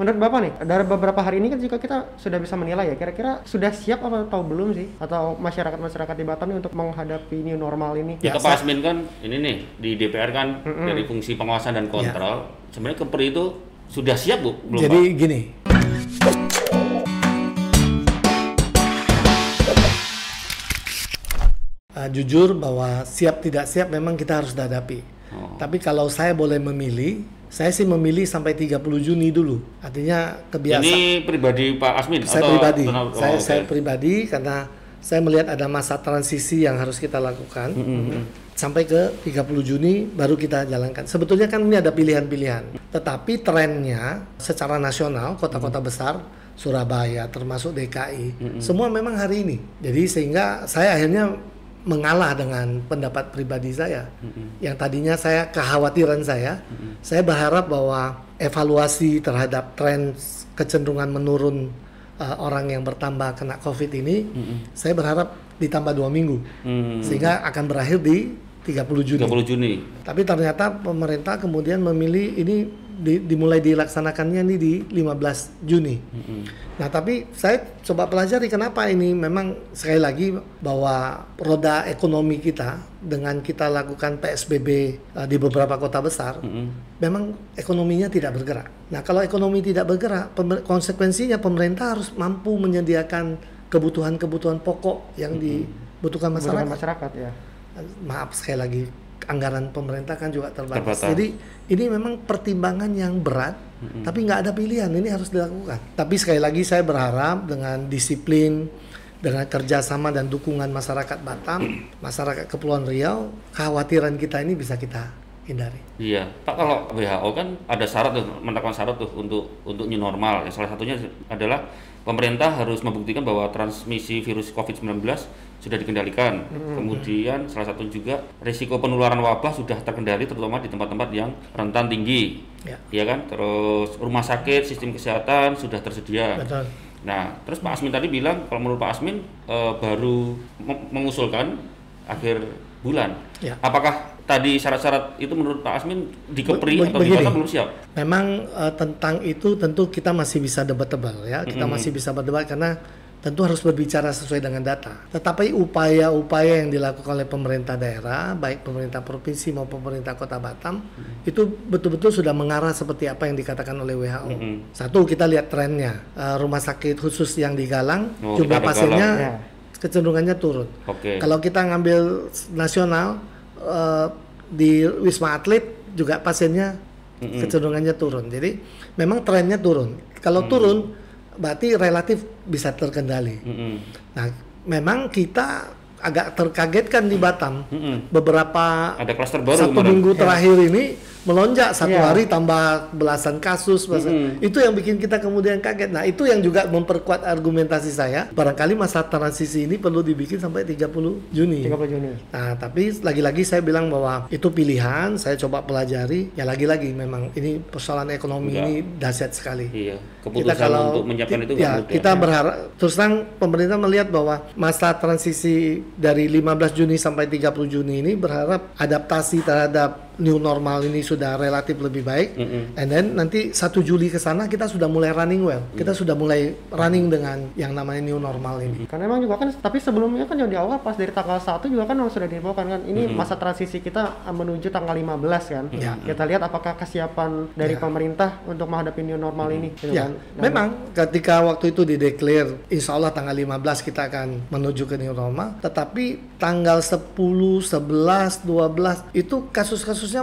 Menurut Bapak nih, dari beberapa hari ini kan juga kita sudah bisa menilai ya, kira-kira sudah siap apa atau belum sih? Atau masyarakat-masyarakat di Batam nih untuk menghadapi new normal ini? Ya, Ya, Pak Asmin kan ini nih di DPR kan Mm-mm. dari fungsi pengawasan dan kontrol. Sebenarnya Kepri itu sudah siap bu, belum Jadi Pak? gini. Uh, jujur bahwa siap tidak siap memang kita harus hadapi. Oh. Tapi kalau saya boleh memilih, saya sih memilih sampai 30 Juni dulu. Artinya kebiasaan Ini pribadi Pak Asmin saya atau pribadi. oh, saya oke. saya pribadi karena saya melihat ada masa transisi yang harus kita lakukan. Sampai ke 30 Juni baru kita jalankan. Sebetulnya kan ini ada pilihan-pilihan. Tetapi trennya secara nasional kota-kota besar Surabaya termasuk DKI semua memang hari ini. Jadi sehingga saya akhirnya mengalah dengan pendapat pribadi saya. Yang tadinya saya kekhawatiran saya, saya berharap bahwa evaluasi terhadap tren kecenderungan menurun uh, orang yang bertambah kena COVID ini, saya berharap ditambah dua minggu, Hmm, sehingga akan berakhir di 30 Juni. 30 Juni. Tapi ternyata pemerintah kemudian memilih ini di- dimulai dilaksanakannya ini di 15 Juni. Nah, tapi saya coba pelajari kenapa ini memang sekali lagi bahwa roda ekonomi kita dengan kita lakukan PSBB uh, di beberapa kota besar, memang ekonominya tidak bergerak. Nah, kalau ekonomi tidak bergerak, pemer- konsekuensinya pemerintah harus mampu menyediakan kebutuhan-kebutuhan pokok yang dibutuhkan Kebutuhan masyarakat masyarakat ya. Maaf sekali lagi anggaran pemerintah kan juga terbatas. Terbatas. Jadi ini memang pertimbangan yang berat, tapi nggak ada pilihan. Ini harus dilakukan. Tapi sekali lagi saya berharap dengan disiplin, dengan kerjasama dan dukungan masyarakat Batam, masyarakat Kepulauan Riau, kekhawatiran kita ini bisa kita hindari. Iya, Pak kalau WHO kan ada syarat tuh, menetapkan syarat tuh untuk untuk new normal. Salah satunya adalah pemerintah harus membuktikan bahwa transmisi virus COVID-19 sudah dikendalikan. Kemudian salah satu juga risiko penularan wabah sudah terkendali terutama di tempat-tempat yang rentan tinggi. Ya. Iya kan? Terus rumah sakit, sistem kesehatan sudah tersedia. Betul. Nah, terus Pak Asmin tadi bilang kalau menurut Pak Asmin eh, baru meng- mengusulkan akhir bulan. Ya. Apakah tadi syarat-syarat itu menurut Pak Asmin di Kepri Be- atau di begini. Batam belum siap? Memang eh, tentang itu tentu kita masih bisa debatable ya. Kita masih bisa berdebat karena tentu harus berbicara sesuai dengan data. Tetapi upaya-upaya yang dilakukan oleh pemerintah daerah, baik pemerintah provinsi maupun pemerintah Kota Batam, itu betul-betul sudah mengarah seperti apa yang dikatakan oleh WHO. Mm-mm. Satu kita lihat trennya, Eh, rumah sakit khusus yang digalang, Oh, jumlah pasiennya galang. kecenderungannya turun. Oke. Kalau kita ngambil nasional eh, di Wisma Atlet juga pasiennya kecenderungannya turun. Jadi memang trennya turun. Kalau turun berarti relatif bisa terkendali. Mm-mm. Nah, memang kita agak terkagetkan di Batam Mm-mm. beberapa Ada klaster baru satu kemarin. minggu terakhir ini melonjak satu Iya. hari tambah belasan kasus belasan- itu yang bikin kita kemudian kaget nah itu yang juga memperkuat argumentasi saya barangkali masa transisi ini perlu dibikin sampai 30 Juni 30 Juni. Nah, tapi lagi-lagi saya bilang bahwa itu pilihan, saya coba pelajari. Ya lagi-lagi memang ini persoalan ekonomi Enggak. ini dahsyat sekali. Iya, Kita keputusan kalau untuk menyiapkan itu ya, mudah. kita berharap terus terang pemerintah melihat bahwa masa transisi dari 15 Juni sampai 30 Juni ini berharap adaptasi terhadap new normal ini sudah relatif lebih baik. Mm-mm. And then nanti 1 Juli ke sana kita sudah mulai running well. Kita sudah mulai running dengan yang namanya new normal ini. Karena emang juga kan, tapi sebelumnya kan yang di awal pas dari tanggal 1 juga kan sudah diinfokan kan, ini masa transisi kita menuju tanggal 15 kan. Ya. Kita lihat apakah kesiapan dari Ya. pemerintah untuk menghadapi new normal ini. gitu Ya, kan. Nah, memang ketika waktu itu dideklar, insya Allah tanggal 15 kita akan menuju ke new normal. Tetapi tanggal 10, 11, 12 itu kasus-kasusnya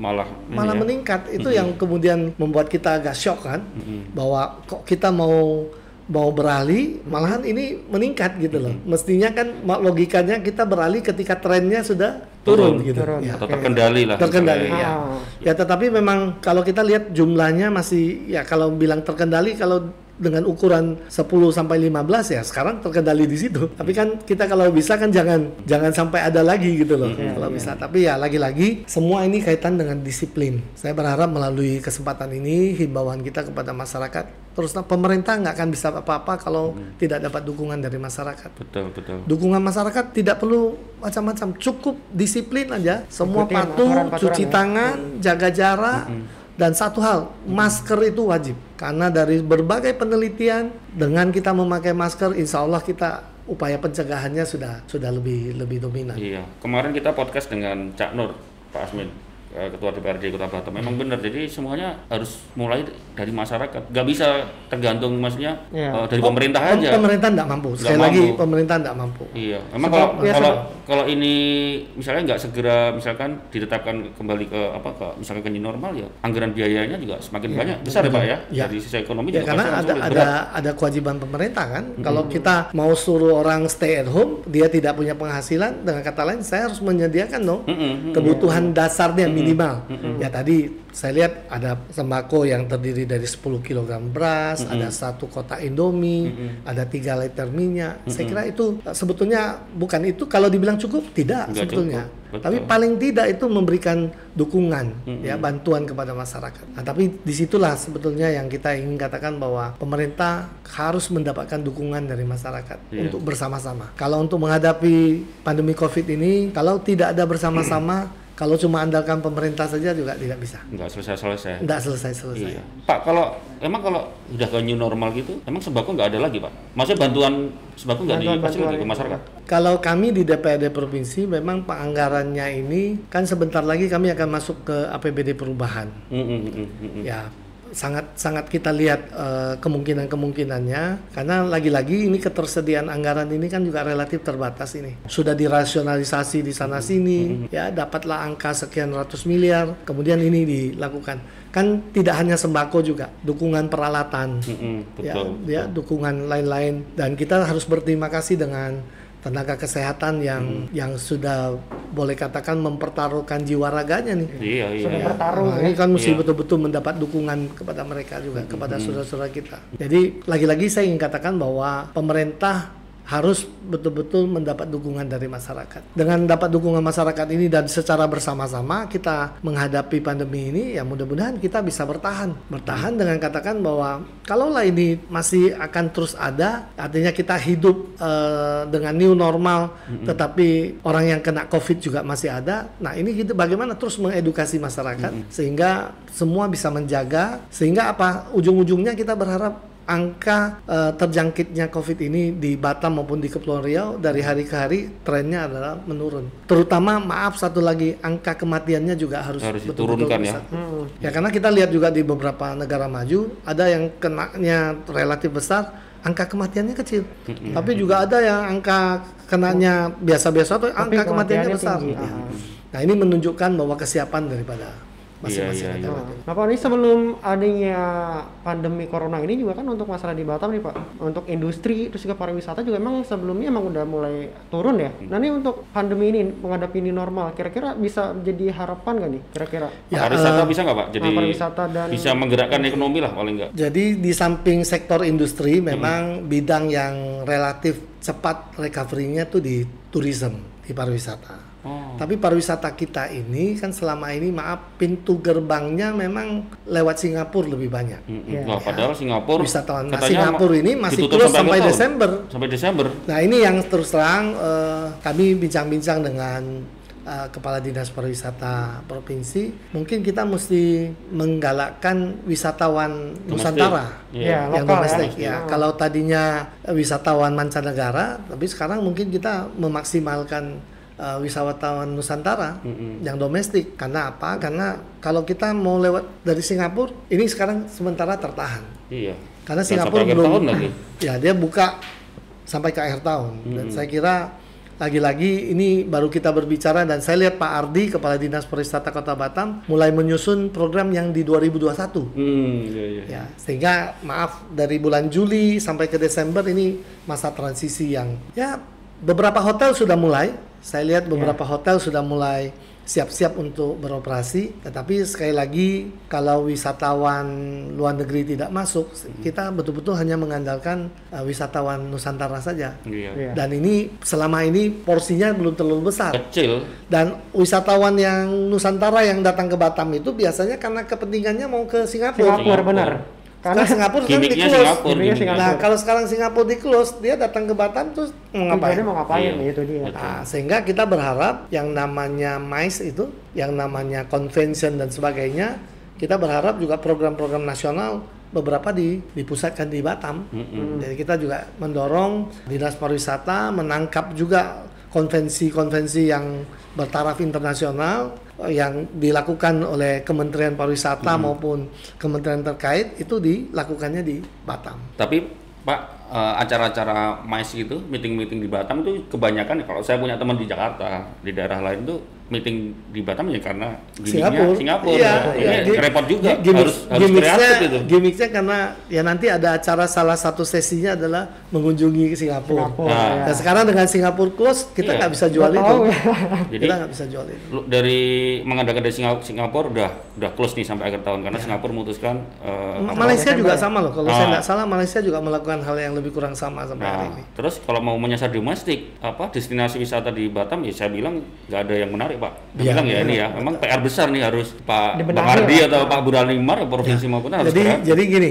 malah malah ini ya. meningkat. Itu yang kemudian membuat kita agak shock kan, bahwa kok kita mau mau beralih, malahan ini meningkat gitu loh. Mestinya kan logikanya kita beralih ketika trennya sudah turun, Turun. gitu. Turun. Ya. atau terkendali lah. Terkendali misalnya. ya. Ah. Ya tetapi memang kalau kita lihat jumlahnya masih ya kalau bilang terkendali kalau dengan ukuran 10 sampai 15 ya sekarang terkendali di situ. Tapi kan kita kalau bisa kan jangan jangan sampai ada lagi gitu loh kalau bisa. Tapi ya lagi-lagi semua ini kaitan dengan disiplin. Saya berharap melalui kesempatan ini himbauan kita kepada masyarakat terus pemerintah nggak akan bisa apa-apa kalau tidak dapat dukungan dari masyarakat. Betul, betul. Dukungan masyarakat tidak perlu macam-macam, cukup disiplin aja. Semua Ikutin patuh, cuci ya. tangan, jaga jarak, Dan satu hal, masker itu wajib karena dari berbagai penelitian dengan kita memakai masker, insya Allah kita upaya pencegahannya sudah sudah lebih lebih dominan. Iya, kemarin kita podcast dengan Cak Nur, Pak Asmin, eh, Ketua DPRD Kota Batam. Memang benar, jadi semuanya harus mulai dari masyarakat. Gak bisa tergantung maksudnya Iya. eh, dari Oh, pemerintah pem- aja. Pemerintah tidak mampu. Sekali lagi mampu. pemerintah tidak mampu. Iya, memang Sebab- kalau ya, kalau kalau ini misalnya nggak segera misalkan ditetapkan kembali ke apa ke misalkan ke normal ya anggaran biayanya juga semakin banyak besar ya pak ya Ya. dari sisi ekonomi Ya juga karena ada ada berat. ada kewajiban pemerintah kan. Kalau kita mau suruh orang stay at home, dia tidak punya penghasilan. Dengan kata lain, saya harus menyediakan dong mm-mm. kebutuhan dasarnya minimal. Ya tadi saya lihat ada sembako yang terdiri dari 10 kg beras, ada satu kotak Indomie, ada tiga liter minyak. Saya kira itu eh, sebetulnya bukan itu kalau dibilang cukup tidak Nggak sebetulnya. cukup, betul. Tapi paling tidak itu memberikan dukungan ya bantuan kepada masyarakat. Nah, tapi di situlah sebetulnya yang kita ingin katakan bahwa pemerintah harus mendapatkan dukungan dari masyarakat Iya. untuk bersama-sama. Kalau untuk menghadapi pandemi COVID ini, kalau tidak ada bersama-sama, kalau cuma andalkan pemerintah saja juga tidak bisa. nggak selesai selesai Tidak selesai-selesai. Iya. Pak, kalau emang kalau udah ke new normal gitu, emang sembako nggak ada lagi, Pak? Maksudnya bantuan sembako nggak dikasih lagi ke masyarakat? Kalau kami di DPRD provinsi memang penganggarannya ini kan sebentar lagi kami akan masuk ke APBD perubahan. Mm, mm, mm, mm, mm. ya sangat sangat kita lihat eh, kemungkinan kemungkinannya karena lagi-lagi ini ketersediaan anggaran ini kan juga relatif terbatas ini. Sudah dirasionalisasi di sana sini ya dapatlah angka sekian ratus miliar kemudian ini dilakukan. Kan tidak hanya sembako juga dukungan peralatan. Mm, mm, ya, betul. ya dukungan lain-lain. Dan kita harus berterima kasih dengan tenaga kesehatan yang yang sudah boleh katakan mempertaruhkan jiwa raganya nih Iya, iya. Sudah iya. bertarung Nah, ya. ini kan mesti Iya. betul-betul mendapat dukungan kepada mereka juga kepada saudara-saudara kita. Jadi lagi-lagi saya ingin katakan bahwa pemerintah harus betul-betul mendapat dukungan dari masyarakat. Dengan dapat dukungan masyarakat ini dan secara bersama-sama kita menghadapi pandemi ini, ya mudah-mudahan kita bisa bertahan. Bertahan dengan katakan bahwa kalaulah ini masih akan terus ada, artinya kita hidup eh, dengan new normal, tetapi orang yang kena COVID juga masih ada. Nah ini gitu bagaimana terus mengedukasi masyarakat sehingga semua bisa menjaga, sehingga apa ujung-ujungnya kita berharap angka eh, terjangkitnya COVID ini di Batam maupun di Kepulauan Riau dari hari ke hari trennya adalah menurun. Terutama maaf satu lagi angka kematiannya juga harus, Harus betul-betul diturunkan ya. bisa. Ya karena kita lihat juga di beberapa negara maju ada yang kenanya relatif besar, angka kematiannya kecil. Tapi juga ada yang angka kenanya biasa-biasa atau angka kematiannya kematiannya besar. tinggi. Ya. Nah ini menunjukkan bahwa kesiapan daripada masing-masing Iya, iya, negara. iya. Nah Pak, ini sebelum adanya pandemi corona ini juga kan untuk masalah di Batam nih Pak, untuk industri terus juga pariwisata juga emang sebelumnya emang udah mulai turun ya. Nah ini untuk pandemi ini menghadapi ini normal, kira-kira bisa jadi harapan nggak nih? Kira-kira? Ya, pariwisata eh, bisa nggak Pak? Jadi Nah, pariwisata dan- bisa menggerakkan ekonomi lah paling nggak. Jadi di samping sektor industri memang bidang yang relatif cepat recovery-nya tuh di tourism, di pariwisata. Oh. Tapi pariwisata kita ini kan selama ini maaf pintu gerbangnya memang lewat Singapura lebih banyak. Mm, mm. Iya. Wah, padahal Singapura Wisatawan. Nah, Singapura ini masih close sampai tahun. Desember. Sampai Desember. Nah ini yang terus terang eh, kami bincang-bincang dengan eh, Kepala Dinas Pariwisata Provinsi, mungkin kita mesti menggalakkan wisatawan Domestik. Nusantara Iya, yang lokal ya. domestik ya. Kalau tadinya wisatawan mancanegara, tapi sekarang mungkin kita memaksimalkan eh, wisatawan Nusantara yang domestik. Karena apa? Karena kalau kita mau lewat dari Singapura, ini sekarang sementara tertahan. Iya. Karena Singapura belum tahun lagi. ya dia buka sampai ke akhir tahun dan saya kira lagi-lagi ini baru kita berbicara dan saya lihat Pak Ardi Kepala Dinas Pariwisata Kota Batam mulai menyusun program yang di 2021 Hmm, iya, iya. ya sehingga maaf dari bulan Juli sampai ke Desember ini masa transisi yang ya beberapa hotel sudah mulai saya lihat beberapa hotel sudah mulai siap-siap untuk beroperasi tetapi sekali lagi kalau wisatawan luar negeri tidak masuk kita betul-betul hanya mengandalkan uh, wisatawan Nusantara saja Iya. Iya. dan ini selama ini porsinya belum terlalu besar Kecil. dan wisatawan yang Nusantara yang datang ke Batam itu biasanya karena kepentingannya mau ke Singapura Singapura benar. Karena Singapura kan di close. Singapura. Singapura. Nah, kalau sekarang Singapura di close, dia datang ke Batam terus mau ngapain? tujuannya mau ngapain Iya. itu dia. Nah, sehingga kita berharap yang namanya MICE itu, yang namanya convention dan sebagainya, kita berharap juga program-program nasional beberapa di dipusatkan di Batam. Jadi kita juga mendorong dinas pariwisata menangkap juga konvensi-konvensi yang bertaraf internasional eh, yang dilakukan oleh Kementerian Pariwisata maupun kementerian terkait itu dilakukannya di Batam. Tapi Pak eh, acara-acara MICE gitu, meeting-meeting di Batam itu kebanyakan kalau saya punya teman di Jakarta, di daerah lain tuh meeting di Batam ya karena gimmicknya Singapura. Singapura. Iya, Ini iya. Gi- repot juga, gimmick- harus harus gimmicknya- kreatif itu. Gimmicknya karena ya nanti ada acara salah satu sesinya adalah mengunjungi Singapura. Singapura, Nah. ya. Dan sekarang dengan Singapura close kita Iya. nggak bisa jual Nggak itu. ya. Jadi kita nggak bisa jual itu. lu- dari mengadakan dari Singa- Singapura udah udah close nih sampai akhir tahun karena Singapura memutuskan eh, apa- Malaysia juga sama loh. Kalau saya Ah. nggak salah Malaysia juga melakukan hal yang lebih kurang sama sampai hari Nah, ini. terus kalau mau menyasar domestik, apa destinasi wisata di Batam ya saya bilang nggak ada yang menarik pak. Iya. bilang ya ini ya, memang PR besar nih harus Pak Bang Ardi atau Pak Burhanimar provinsi maupun harus Jadi jadi gini,